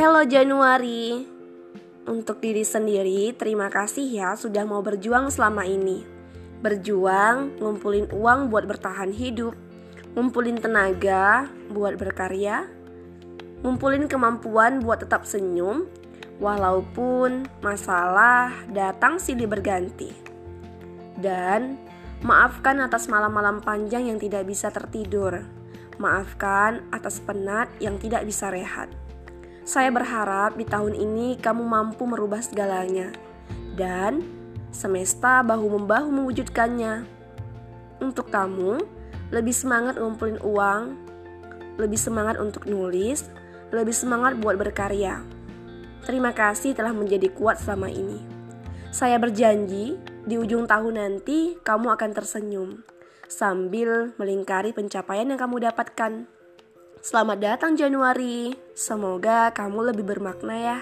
Hello Januari. Untuk diri sendiri, terima kasih ya sudah mau berjuang selama ini. Berjuang, ngumpulin uang buat bertahan hidup, ngumpulin tenaga buat berkarya, ngumpulin kemampuan buat tetap senyum, walaupun masalah datang silih berganti. Dan maafkan atas malam-malam panjang yang tidak bisa tertidur. Maafkan atas penat yang tidak bisa rehat. Saya berharap di tahun ini kamu mampu merubah segalanya dan semesta bahu-membahu mewujudkannya. Untuk kamu, lebih semangat ngumpulin uang, lebih semangat untuk nulis, lebih semangat buat berkarya. Terima kasih telah menjadi kuat selama ini. Saya berjanji di ujung tahun nanti kamu akan tersenyum sambil melingkari pencapaian yang kamu dapatkan. Selamat datang Januari. Semoga kamu lebih bermakna ya.